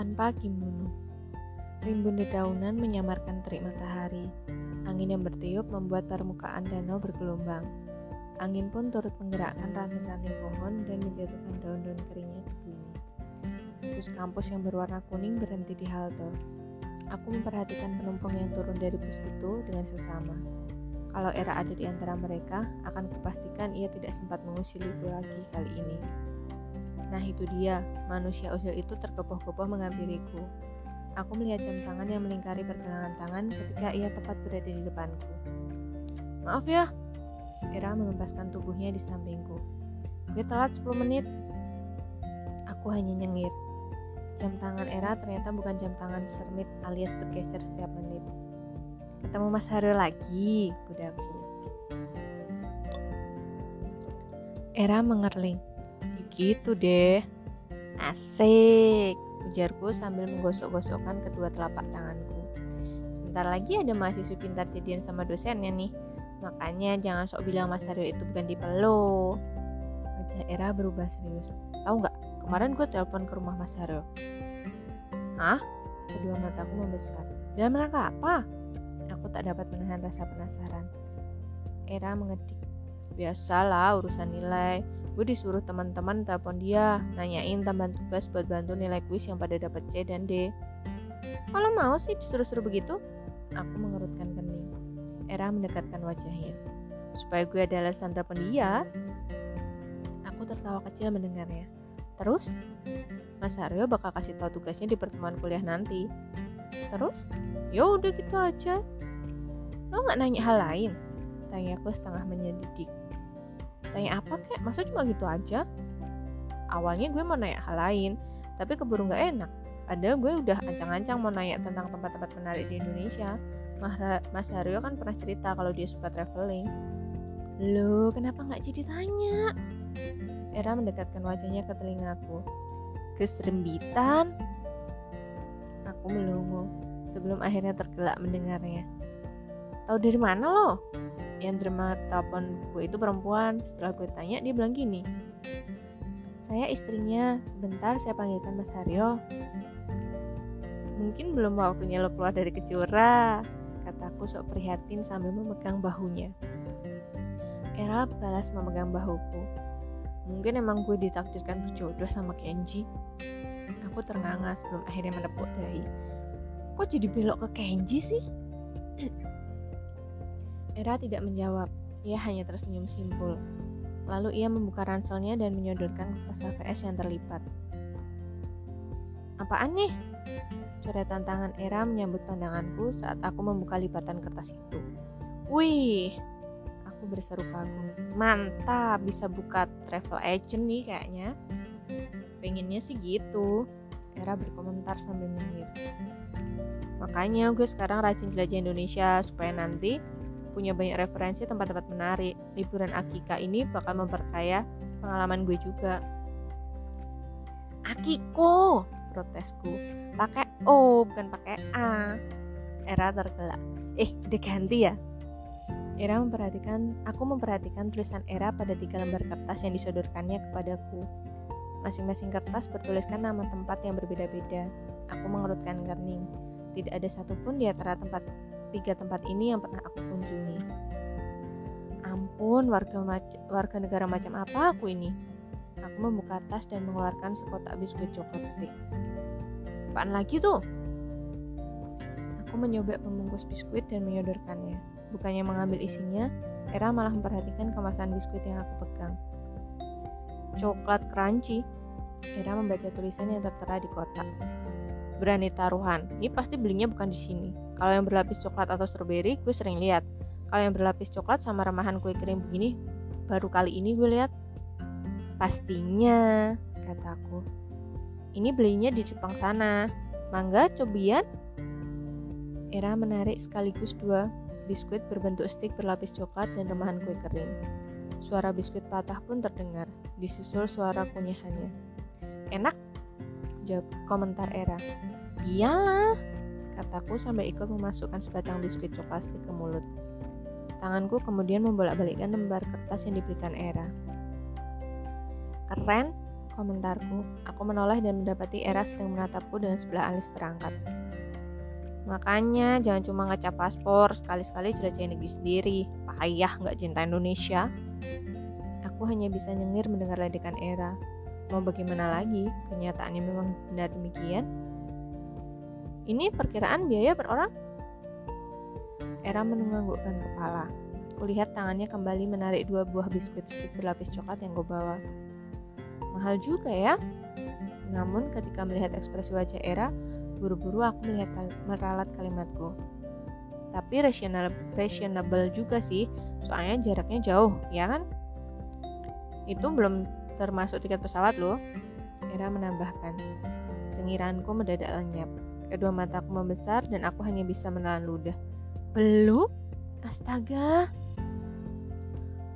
tanpa kimono. Rimbun dedaunan menyamarkan terik matahari. Angin yang bertiup membuat permukaan danau bergelombang. Angin pun turut menggerakkan ranting-ranting pohon dan menjatuhkan daun-daun keringnya ke bumi. Bus kampus yang berwarna kuning berhenti di halte. Aku memperhatikan penumpang yang turun dari bus itu dengan sesama. Kalau era ada di antara mereka, akan kupastikan ia tidak sempat mengusiliku lagi kali ini. Nah itu dia, manusia usil itu tergopoh-gopoh menghampiriku. Aku melihat jam tangan yang melingkari pergelangan tangan ketika ia tepat berada di depanku. Maaf ya, Era mengempaskan tubuhnya di sampingku. Gue telat 10 menit. Aku hanya nyengir. Jam tangan Era ternyata bukan jam tangan sermit alias bergeser setiap menit. Ketemu Mas Haru lagi, kudaku. Era mengerling. "Ya Gitu deh. Asik, ujarku sambil menggosok-gosokkan kedua telapak tanganku. Sebentar lagi ada mahasiswa pintar jadian sama dosennya nih. Makanya jangan sok bilang Mas Hario itu bukan tipe lo. Wajah Era berubah serius. Tahu nggak? Kemarin gue telepon ke rumah Mas Hario. Hah? Kedua mataku membesar. Dalam rangka apa? Aku tak dapat menahan rasa penasaran. Era mengedik. Biasalah urusan nilai. Gue disuruh teman-teman telepon dia, nanyain tambahan tugas buat bantu nilai kuis yang pada dapat C dan D. Kalau mau sih disuruh-suruh begitu, aku mengerutkan kening. Era mendekatkan wajahnya. Supaya gue ada alasan telepon dia. Aku tertawa kecil mendengarnya. Terus, Mas Aryo bakal kasih tahu tugasnya di pertemuan kuliah nanti. Terus, ya udah gitu aja. Lo nggak nanya hal lain? Tanya aku setengah menyelidik. Tanya apa kek? Masa cuma gitu aja? Awalnya gue mau nanya hal lain, tapi keburu nggak enak. Padahal gue udah ancang-ancang mau nanya tentang tempat-tempat menarik di Indonesia. Mas Haryo kan pernah cerita kalau dia suka traveling. Loh, kenapa nggak jadi tanya? Era mendekatkan wajahnya ke telingaku. Keserembitan? Aku melongo sebelum akhirnya tergelak mendengarnya. Tahu dari mana lo? Yang terima telepon gue itu perempuan. Setelah gue tanya, dia bilang gini. Saya istrinya, sebentar saya panggilkan Mas Haryo. Mungkin belum waktunya lo keluar dari kejora, kataku sok prihatin sambil memegang bahunya. Era balas memegang bahuku. Mungkin emang gue ditakdirkan berjodoh sama Kenji. Aku ternganga sebelum akhirnya menepuk dahi. Kok jadi belok ke Kenji sih? Era tidak menjawab. Ia hanya tersenyum simpul. Lalu ia membuka ranselnya dan menyodorkan kertas HVS yang terlipat. Apaan nih? Coretan tangan Era menyambut pandanganku saat aku membuka lipatan kertas itu. Wih, aku berseru kagum. Mantap, bisa buka travel agent nih kayaknya. Pengennya sih gitu. Era berkomentar sambil nyengir. Makanya gue sekarang rajin jelajah Indonesia supaya nanti punya banyak referensi tempat-tempat menarik. Liburan Akika ini bakal memperkaya pengalaman gue juga. Akiko, protesku. Pakai O, bukan pakai A. Era tergelak. Eh, udah ganti ya? Era memperhatikan, aku memperhatikan tulisan Era pada tiga lembar kertas yang disodorkannya kepadaku. Masing-masing kertas bertuliskan nama tempat yang berbeda-beda. Aku mengerutkan kening. Tidak ada satupun di antara tempat tiga tempat ini yang pernah aku kunjungi. Ampun, warga, warga negara macam apa aku ini? Aku membuka tas dan mengeluarkan sekotak biskuit coklat stick. Apaan lagi tuh? Aku menyobek pembungkus biskuit dan menyodorkannya. Bukannya mengambil isinya, Era malah memperhatikan kemasan biskuit yang aku pegang. Coklat crunchy. Era membaca tulisan yang tertera di kotak. Berani taruhan, ini pasti belinya bukan di sini. Kalau yang berlapis coklat atau strawberry, gue sering lihat. Kalau yang berlapis coklat sama remahan kue kering begini, baru kali ini gue lihat. Pastinya, kataku. Ini belinya di Jepang sana. Mangga, cobian? Era menarik sekaligus dua biskuit berbentuk stik berlapis coklat dan remahan kue kering. Suara biskuit patah pun terdengar, disusul suara kunyahannya. Enak? Jawab komentar Era. Iyalah, kataku sambil ikut memasukkan sebatang biskuit coklat ke mulut. Tanganku kemudian membolak-balikkan lembar kertas yang diberikan Era. Keren, komentarku. Aku menoleh dan mendapati Era sering menatapku dengan sebelah alis terangkat. Makanya jangan cuma ngecap paspor, sekali-sekali jelajahin negeri sendiri. Payah nggak cinta Indonesia. Aku hanya bisa nyengir mendengar ledekan Era. Mau bagaimana lagi? Kenyataannya memang benar demikian. Ini perkiraan biaya per orang? Era menganggukkan kepala. Kulihat tangannya kembali menarik dua buah biskuit stick berlapis coklat yang gue bawa. Mahal juga ya. Namun ketika melihat ekspresi wajah Era, buru-buru aku melihat meralat kalimatku. Tapi rasional reasonable juga sih, soalnya jaraknya jauh, ya kan? Itu belum termasuk tiket pesawat loh. Era menambahkan. Cengiranku mendadak lenyap. Kedua mataku membesar dan aku hanya bisa menelan ludah. Belum? Astaga.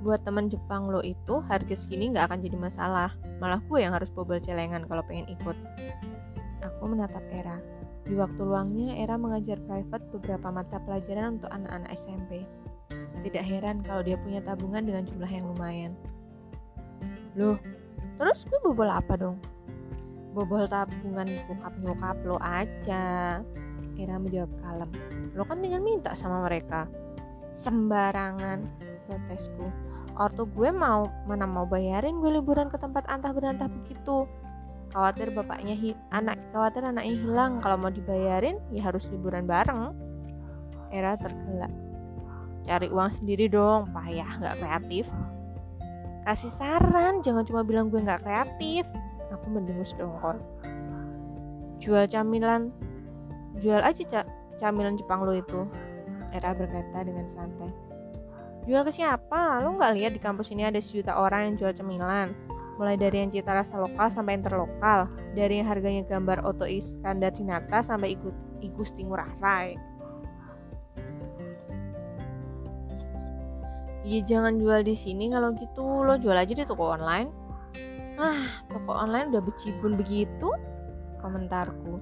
Buat teman Jepang lo itu harga segini nggak akan jadi masalah. Malah gue yang harus bobol celengan kalau pengen ikut. Aku menatap Era. Di waktu luangnya, Era mengajar private beberapa mata pelajaran untuk anak-anak SMP. Tidak heran kalau dia punya tabungan dengan jumlah yang lumayan. Loh, terus gue bobol apa dong? Bobol tabungan bokap nyokap lo aja. Ira menjawab kalem. Lo kan tinggal minta sama mereka. Sembarangan protesku. Ortu gue mau mana mau bayarin gue liburan ke tempat antah berantah begitu. Khawatir bapaknya hi anak khawatir anaknya hilang. Kalau mau dibayarin ya harus liburan bareng. Era tergelak. Cari uang sendiri dong payah nggak kreatif. Kasih saran jangan cuma bilang gue nggak kreatif Aku mendengus dongkol. Jual camilan, jual aja cak camilan Jepang lo itu. Era berkata dengan santai. Jual ke siapa? Lo nggak lihat di kampus ini ada sejuta orang yang jual cemilan? Mulai dari yang cita rasa lokal sampai interlokal, dari yang harganya gambar Oto Iskandar Dinata sampai ikut Igusti Ngurah Rai. Iya jangan jual di sini kalau gitu lo jual aja di toko online. Ah, toko online udah becibun begitu? Komentarku.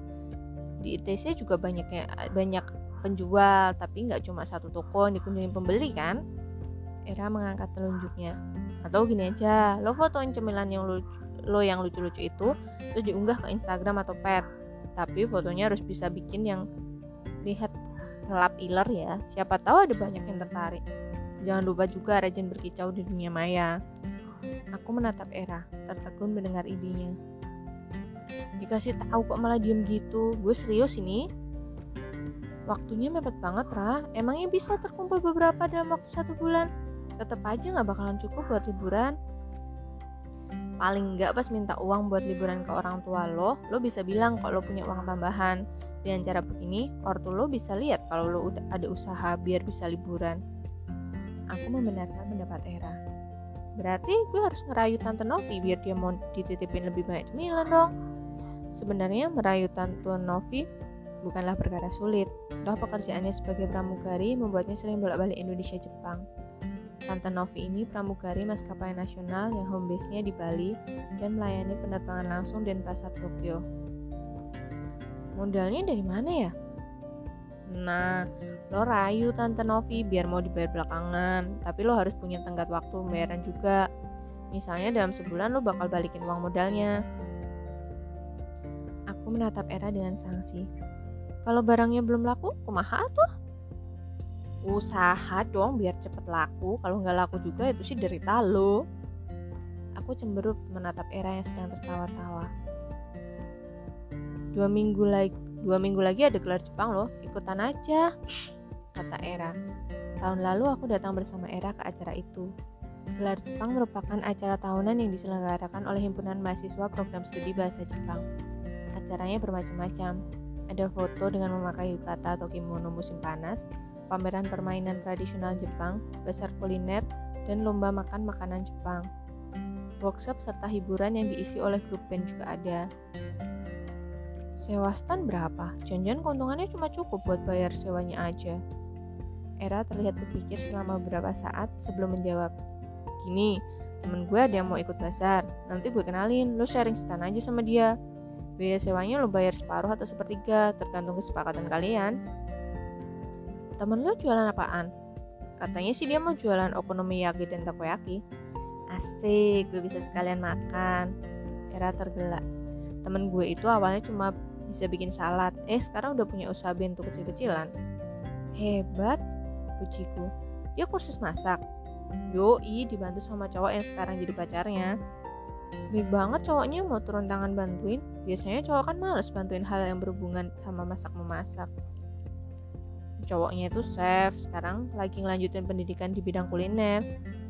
Di ITC juga banyaknya banyak penjual, tapi nggak cuma satu toko yang dikunjungi pembeli kan? Era mengangkat telunjuknya. Atau gini aja, lo fotoin cemilan yang lo, lo yang lucu-lucu itu, terus diunggah ke Instagram atau pet. Tapi fotonya harus bisa bikin yang lihat ngelap iler ya. Siapa tahu ada banyak yang tertarik. Jangan lupa juga rajin berkicau di dunia maya. Aku menatap Era, tertegun mendengar idenya. Dikasih tahu kok malah diem gitu. Gue serius ini. Waktunya mepet banget, Ra. Emangnya bisa terkumpul beberapa dalam waktu satu bulan? Tetap aja nggak bakalan cukup buat liburan. Paling nggak pas minta uang buat liburan ke orang tua lo, lo bisa bilang kalau lo punya uang tambahan. Dengan cara begini, ortu lo bisa lihat kalau lo udah ada usaha biar bisa liburan. Aku membenarkan pendapat Era. Berarti gue harus ngerayu Tante Novi biar dia mau dititipin lebih banyak cemilan dong. Sebenarnya merayu Tante Novi bukanlah perkara sulit. Toh pekerjaannya sebagai pramugari membuatnya sering bolak-balik Indonesia Jepang. Tante Novi ini pramugari maskapai nasional yang home base-nya di Bali dan melayani penerbangan langsung dan pasar Tokyo. Modalnya dari mana ya? Nah, lo rayu Tante Novi biar mau dibayar belakangan, tapi lo harus punya tenggat waktu pembayaran juga. Misalnya dalam sebulan lo bakal balikin uang modalnya. Aku menatap Era dengan sanksi. Kalau barangnya belum laku, kumaha tuh? Usaha dong biar cepet laku. Kalau nggak laku juga itu sih derita lo. Aku cemberut menatap Era yang sedang tertawa-tawa. Dua minggu lagi Dua minggu lagi ada gelar Jepang loh, ikutan aja, kata Era. Tahun lalu aku datang bersama Era ke acara itu. Gelar Jepang merupakan acara tahunan yang diselenggarakan oleh Himpunan Mahasiswa Program Studi Bahasa Jepang. Acaranya bermacam-macam. Ada foto dengan memakai yukata atau kimono musim panas, pameran permainan tradisional Jepang, besar kuliner, dan lomba makan makanan Jepang. Workshop serta hiburan yang diisi oleh grup band juga ada. Sewa stand berapa? Janjian keuntungannya cuma cukup buat bayar sewanya aja. Era terlihat berpikir selama beberapa saat sebelum menjawab. Gini, temen gue ada yang mau ikut bazar. Nanti gue kenalin, lo sharing stand aja sama dia. Biaya sewanya lo bayar separuh atau sepertiga, tergantung kesepakatan kalian. Temen lo jualan apaan? Katanya sih dia mau jualan okonomiyaki dan takoyaki. Asik, gue bisa sekalian makan. Era tergelak. Temen gue itu awalnya cuma bisa bikin salad, eh sekarang udah punya usaha bento kecil-kecilan. Hebat, pujiku. Dia kursus masak. Yoi, dibantu sama cowok yang sekarang jadi pacarnya. Baik banget cowoknya mau turun tangan bantuin. Biasanya cowok kan males bantuin hal yang berhubungan sama masak-memasak. Cowoknya itu chef, sekarang lagi ngelanjutin pendidikan di bidang kuliner.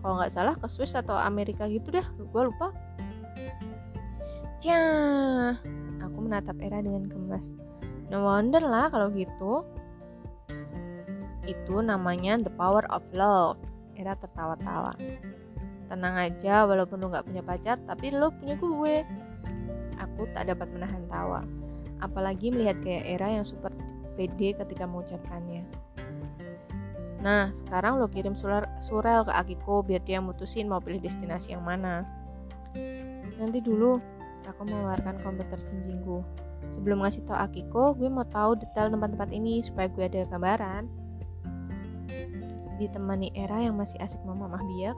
Kalau nggak salah ke Swiss atau Amerika gitu deh, gue lupa. Aku menatap Era dengan gemas. No wonder lah kalau gitu. Itu namanya the power of love. Era tertawa-tawa. Tenang aja, walaupun lo gak punya pacar, tapi lo punya gue. Aku tak dapat menahan tawa. Apalagi melihat kayak Era yang super pede ketika mengucapkannya. Nah, sekarang lo kirim surel ke Akiko biar dia mutusin mau pilih destinasi yang mana. Nanti dulu, aku mengeluarkan komputer sinjingku. Sebelum ngasih tau Akiko, gue mau tahu detail tempat-tempat ini supaya gue ada gambaran. Ditemani era yang masih asik memamah biak,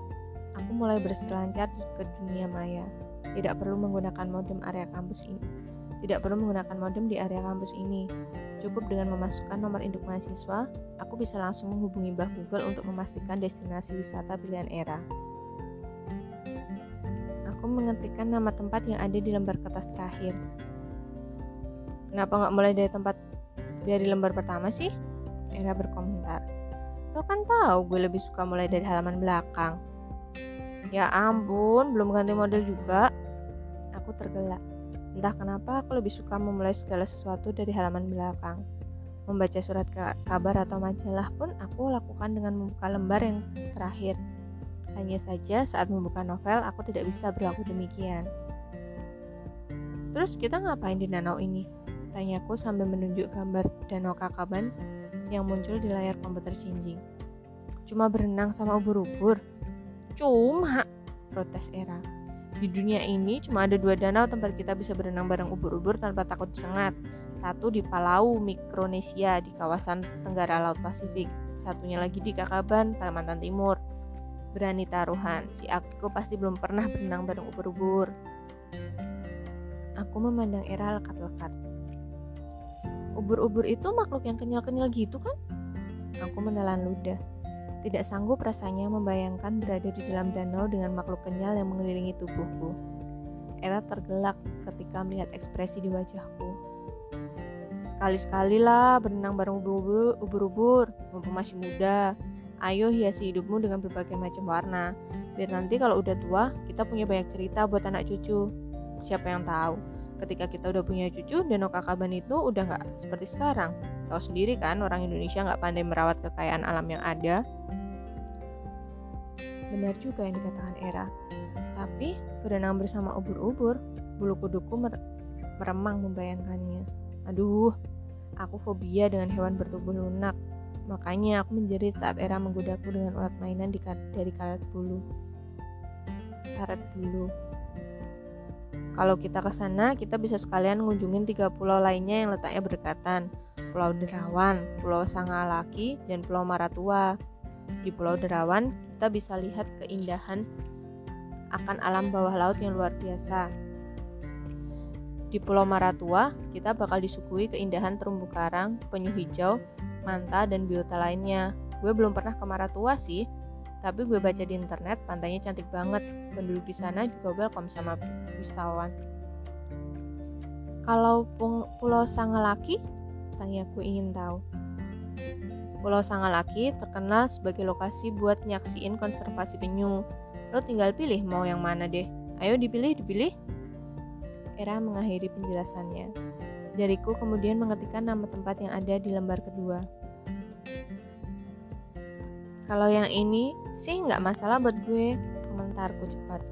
aku mulai berselancar ke dunia maya. Tidak perlu menggunakan modem area kampus ini. Tidak perlu menggunakan modem di area kampus ini. Cukup dengan memasukkan nomor induk mahasiswa, aku bisa langsung menghubungi Mbah Google untuk memastikan destinasi wisata pilihan era. Mengetikkan nama tempat yang ada di lembar kertas terakhir. Kenapa nggak mulai dari tempat dari lembar pertama sih? Era berkomentar. Lo kan tahu gue lebih suka mulai dari halaman belakang. Ya ampun, belum ganti model juga. Aku tergelak. Entah kenapa aku lebih suka memulai segala sesuatu dari halaman belakang. Membaca surat kabar atau majalah pun aku lakukan dengan membuka lembar yang terakhir. Hanya saja saat membuka novel aku tidak bisa berlaku demikian. Terus kita ngapain di danau ini? Tanyaku sambil menunjuk gambar danau Kakaban yang muncul di layar komputer Shinjing. Cuma berenang sama ubur-ubur. Cuma, protes Era. Di dunia ini cuma ada dua danau tempat kita bisa berenang bareng ubur-ubur tanpa takut disengat. Satu di Palau, Mikronesia, di kawasan Tenggara Laut Pasifik. Satunya lagi di Kakaban, Kalimantan Timur. Berani taruhan, si Akiko pasti belum pernah berenang bareng ubur-ubur. Aku memandang Era lekat-lekat. Ubur-ubur itu makhluk yang kenyal-kenyal gitu kan? Aku menelan ludah. Tidak sanggup rasanya membayangkan berada di dalam danau dengan makhluk kenyal yang mengelilingi tubuhku. Era tergelak ketika melihat ekspresi di wajahku. Sekali-sekali lah berenang bareng ubur-ubur, mumpung masih muda. Ayo hiasi hidupmu dengan berbagai macam warna. Biar nanti kalau udah tua, kita punya banyak cerita buat anak cucu. Siapa yang tahu, ketika kita udah punya cucu, Danau Kakaban itu udah nggak seperti sekarang. Tahu sendiri kan orang Indonesia nggak pandai merawat kekayaan alam yang ada. Benar juga yang dikatakan Era. Tapi berenang bersama ubur-ubur, bulu kuduku mer meremang membayangkannya. Aduh, aku fobia dengan hewan bertubuh lunak. Makanya aku menjerit saat Era menggodaku dengan ulat mainan di dari karet bulu. Karet bulu. Kalau kita ke sana, kita bisa sekalian ngunjungin tiga pulau lainnya yang letaknya berdekatan. Pulau Derawan, Pulau Sangalaki, dan Pulau Maratua. Di Pulau Derawan, kita bisa lihat keindahan akan alam bawah laut yang luar biasa. Di Pulau Maratua, kita bakal disuguhi keindahan terumbu karang, penyu hijau, manta, dan biota lainnya. Gue belum pernah ke Maratua sih, tapi gue baca di internet pantainya cantik banget. Penduduk di sana juga welcome sama wisatawan. Kalau Pulau Sangalaki, Tanyaku ingin tahu. Pulau Sangalaki terkenal sebagai lokasi buat nyaksiin konservasi penyu. Lo tinggal pilih mau yang mana deh. Ayo dipilih, dipilih. Era mengakhiri penjelasannya. Jariku kemudian mengetikkan nama tempat yang ada di lembar kedua. Kalau yang ini sih nggak masalah buat gue, komentarku cepat.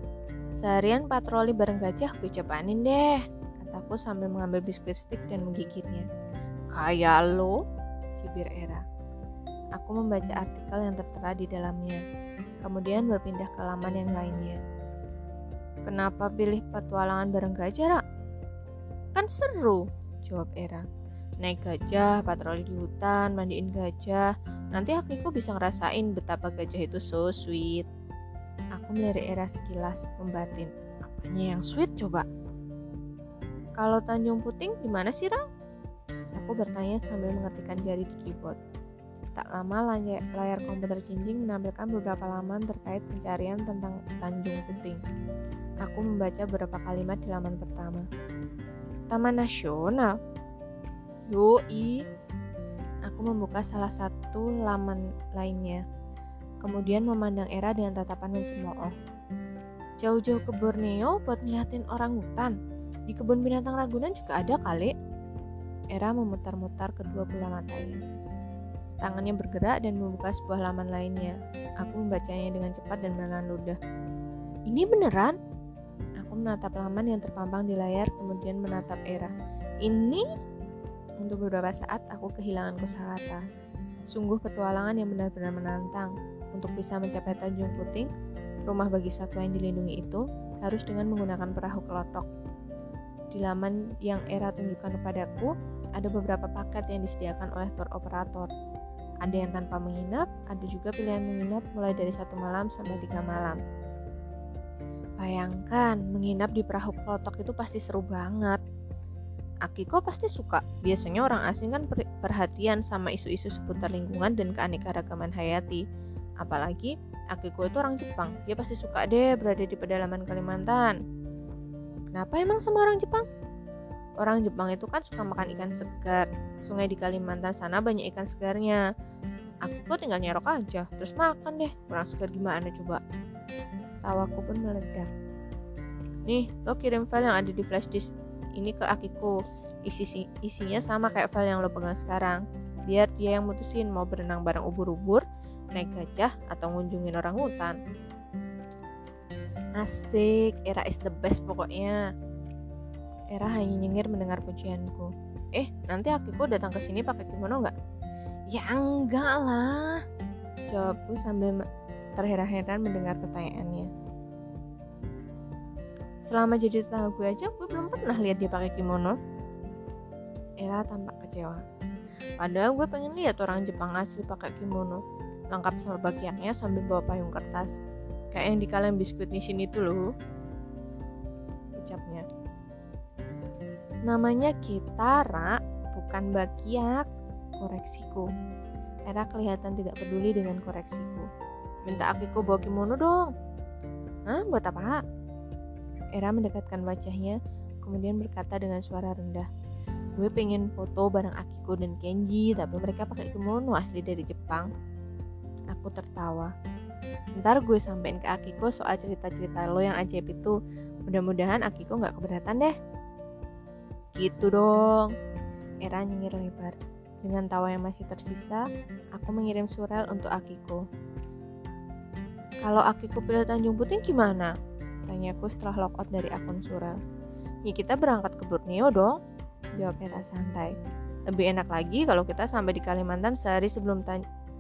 Seharian patroli bareng gajah gue cobain deh, kataku sambil mengambil biskuit stick dan menggigitnya. Kayak lo, cibir Era. Aku membaca artikel yang tertera di dalamnya, kemudian berpindah ke laman yang lainnya. Kenapa pilih petualangan bareng gajah, Ra? Kan seru, jawab Era. Naik gajah, patroli di hutan, mandiin gajah. Nanti aku bisa ngerasain betapa gajah itu so sweet. Aku melirik Era sekilas, membatin. Apanya yang sweet coba? Kalau Tanjung Puting di mana sih, Ra? Aku bertanya sambil mengetikkan jari di keyboard. Tak lama layar komputer cincin menampilkan beberapa laman terkait pencarian tentang Tanjung Puting. Aku membaca beberapa kalimat di laman pertama. Taman Nasional? Yoi. Aku membuka salah satu laman lainnya. Kemudian memandang Era dengan tatapan mencemooh. Jauh-jauh ke Borneo buat ngeliatin orang hutan. Di kebun binatang Ragunan juga ada kali. Era memutar-mutar kedua bola matanya. Tangannya bergerak dan membuka sebuah laman lainnya. Aku membacanya dengan cepat dan menelan ludah. Ini beneran? Aku menatap laman yang terpampang di layar, kemudian menatap Era. Ini? Untuk beberapa saat aku kehilangan kosakata. Sungguh petualangan yang benar-benar menantang. Untuk bisa mencapai Tanjung Puting, rumah bagi satwa yang dilindungi itu harus dengan menggunakan perahu kelotok. Di laman yang Era tunjukkan kepadaku, ada beberapa paket yang disediakan oleh tour operator. Ada yang tanpa menginap, ada juga pilihan menginap mulai dari satu malam sampai tiga malam. Bayangkan, menginap di perahu klotok itu pasti seru banget. Akiko pasti suka. Biasanya orang asing kan perhatian sama isu-isu seputar lingkungan dan keanekaragaman hayati. Apalagi Akiko itu orang Jepang. Dia pasti suka deh berada di pedalaman Kalimantan. Kenapa emang sama orang Jepang? Orang Jepang itu kan suka makan ikan segar. Sungai di Kalimantan sana banyak ikan segarnya. Aku kok tinggal nyerok aja, terus makan deh. Kurang segar gimana coba? Tawaku pun meledak. Nih, lo kirim file yang ada di flash disk ini ke Akiko. Isi isinya sama kayak file yang lo pegang sekarang. Biar dia yang mutusin mau berenang bareng ubur-ubur, naik gajah, atau ngunjungin orang hutan. Asik, era is the best pokoknya. Era hanya nyengir mendengar pujianku. Eh, nanti Akiko datang ke sini pakai kimono nggak? Ya enggak lah. Jawabku sambil terheran-heran mendengar pertanyaannya. Selama jadi tetangga gue aja, gue belum pernah lihat dia pakai kimono. Era tampak kecewa. Padahal gue pengen lihat orang Jepang asli pakai kimono, lengkap sama bagiannya sambil bawa payung kertas. Kayak yang di kaleng biskuit sini tuh loh. Ucapnya. Namanya Kitara, bukan Bakiak. Koreksiku. Era kelihatan tidak peduli dengan koreksiku. Minta Akiko bawa kimono dong. Hah? Buat apa? Era mendekatkan wajahnya, kemudian berkata dengan suara rendah. Gue pengen foto bareng Akiko dan Kenji, tapi mereka pakai kimono asli dari Jepang. Aku tertawa. Ntar gue sampein ke Akiko soal cerita-cerita lo yang ajaib itu. Mudah-mudahan Akiko gak keberatan deh. Gitu dong. Era nyengir lebar. Dengan tawa yang masih tersisa, aku mengirim surel untuk Akiko. Kalau Akiko pilih Tanjung Puting gimana? Tanyaku setelah logout dari akun surel. Ya kita berangkat ke Borneo dong, jawab Era santai. Lebih enak lagi kalau kita sampai di Kalimantan sehari sebelum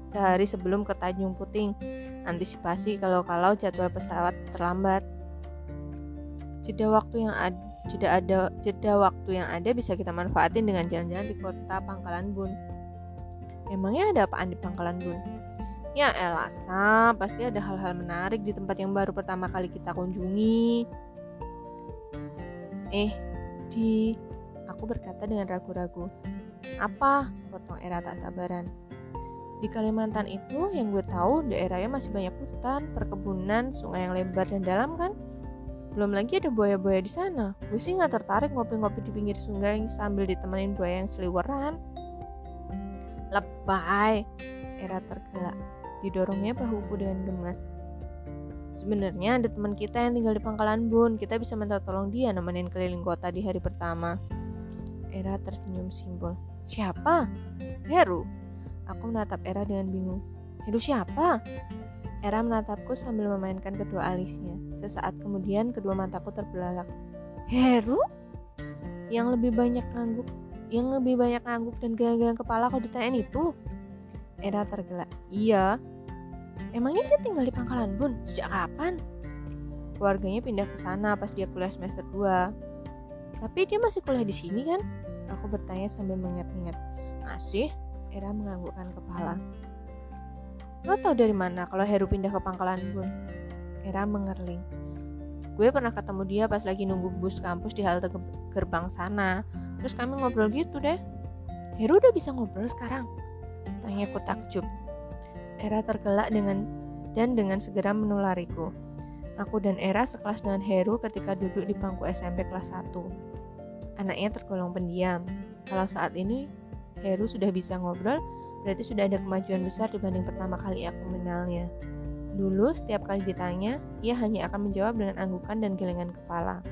sehari sebelum ke Tanjung Puting. Antisipasi kalau-kalau jadwal pesawat terlambat. Jeda waktu yang ada jeda ada jeda waktu yang ada bisa kita manfaatin dengan jalan-jalan di kota Pangkalan Bun. Emangnya ada apaan di Pangkalan Bun? Ya Elasa, pasti ada hal-hal menarik di tempat yang baru pertama kali kita kunjungi. Eh, di aku berkata dengan ragu-ragu. Apa? Potong Era tak sabaran. Di Kalimantan itu yang gue tahu daerahnya masih banyak hutan, perkebunan, sungai yang lebar dan dalam kan? Belum lagi ada buaya-buaya di sana. Gue sih nggak tertarik ngopi-ngopi di pinggir sungai sambil ditemenin buaya yang seliweran. Lebay, Era tergelak. Didorongnya bahuku dengan gemas. Sebenarnya ada teman kita yang tinggal di Pangkalan Bun. Kita bisa minta tolong dia nemenin keliling kota di hari pertama. Era tersenyum simbol. Siapa? Heru. Aku menatap Era dengan bingung. Heru siapa? Era menatapku sambil memainkan kedua alisnya. Sesaat kemudian kedua mataku terbelalak. Heru? Yang lebih banyak ngangguk, yang lebih banyak ngangguk dan gelang-gelang kepala kalau ditanyain itu? Era tergelak. Iya. Emangnya dia tinggal di Pangkalan Bun? Sejak kapan? Keluarganya pindah ke sana pas dia kuliah semester 2. Tapi dia masih kuliah di sini kan? Aku bertanya sambil mengingat-ingat. Masih? Era menganggukkan kepala. Lo tau dari mana kalau Heru pindah ke Pangkalan Bun? Era mengerling. gue pernah ketemu dia pas lagi nunggu bus kampus di halte gerbang sana terus kami ngobrol gitu deh Heru udah bisa ngobrol sekarang tanya ku takjub Era tergelak dengan dan dengan segera menulariku Aku dan Era sekelas dengan Heru ketika duduk di bangku SMP kelas 1. Anaknya tergolong pendiam. Kalau saat ini Heru sudah bisa ngobrol, berarti sudah ada kemajuan besar dibanding pertama kali aku mengenalnya. Dulu, setiap kali ditanya, ia hanya akan menjawab dengan anggukan dan gelengan kepala.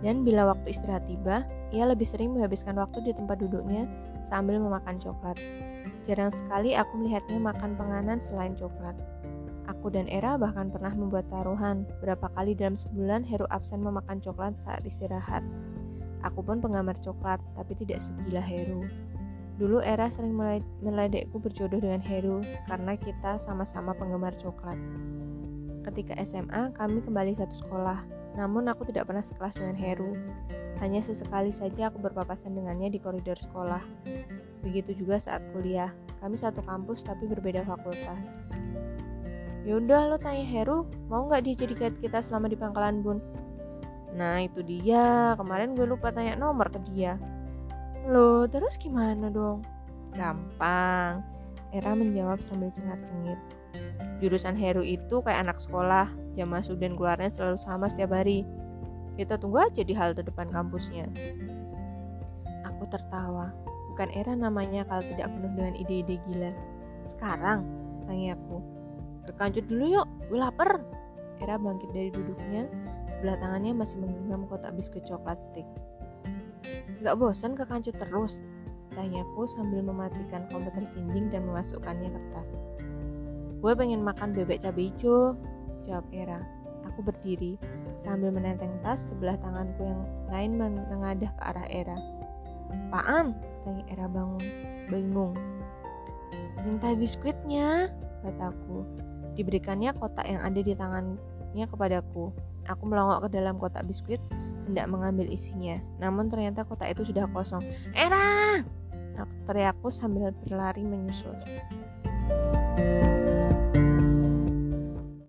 Dan bila waktu istirahat tiba, ia lebih sering menghabiskan waktu di tempat duduknya sambil memakan coklat. Jarang sekali aku melihatnya makan penganan selain coklat. Aku dan Era bahkan pernah membuat taruhan berapa kali dalam sebulan Heru absen memakan coklat saat istirahat. Aku pun penggemar coklat, tapi tidak segila Heru. Dulu Era sering meledekku berjodoh dengan Heru karena kita sama-sama penggemar coklat. Ketika SMA, kami kembali satu sekolah, namun aku tidak pernah sekelas dengan Heru. Hanya sesekali saja aku berpapasan dengannya di koridor sekolah. Begitu juga saat kuliah, kami satu kampus tapi berbeda fakultas. Yaudah lo tanya Heru, mau nggak dia jadi guide kita selama di pangkalan bun? Nah itu dia, kemarin gue lupa tanya nomor ke dia. Lo terus gimana dong? Gampang, Era menjawab sambil cengar-cengir. Jurusan Heru itu kayak anak sekolah, jam masuk dan keluarnya selalu sama setiap hari. Kita tunggu aja di halte depan kampusnya. Aku tertawa. Bukan Era namanya kalau tidak penuh dengan ide-ide gila. Sekarang, tanya aku. Ke kancut dulu yuk, gue lapar. Era bangkit dari duduknya, sebelah tangannya masih menggenggam kotak biskuit coklat stick. Gak bosan ke terus? Tanyaku sambil mematikan komputer cincin dan memasukkannya ke tas. Gue pengen makan bebek cabai hijau, jawab Era. Aku berdiri, sambil menenteng tas sebelah tanganku yang lain menengadah ke arah Era. Apaan? Era bangun, bingung. Minta biskuitnya, kataku. Diberikannya kotak yang ada di tangannya kepadaku. Aku melongok ke dalam kotak biskuit, hendak mengambil isinya. Namun ternyata kotak itu sudah kosong. Era! Teriakku sambil berlari menyusul. thank you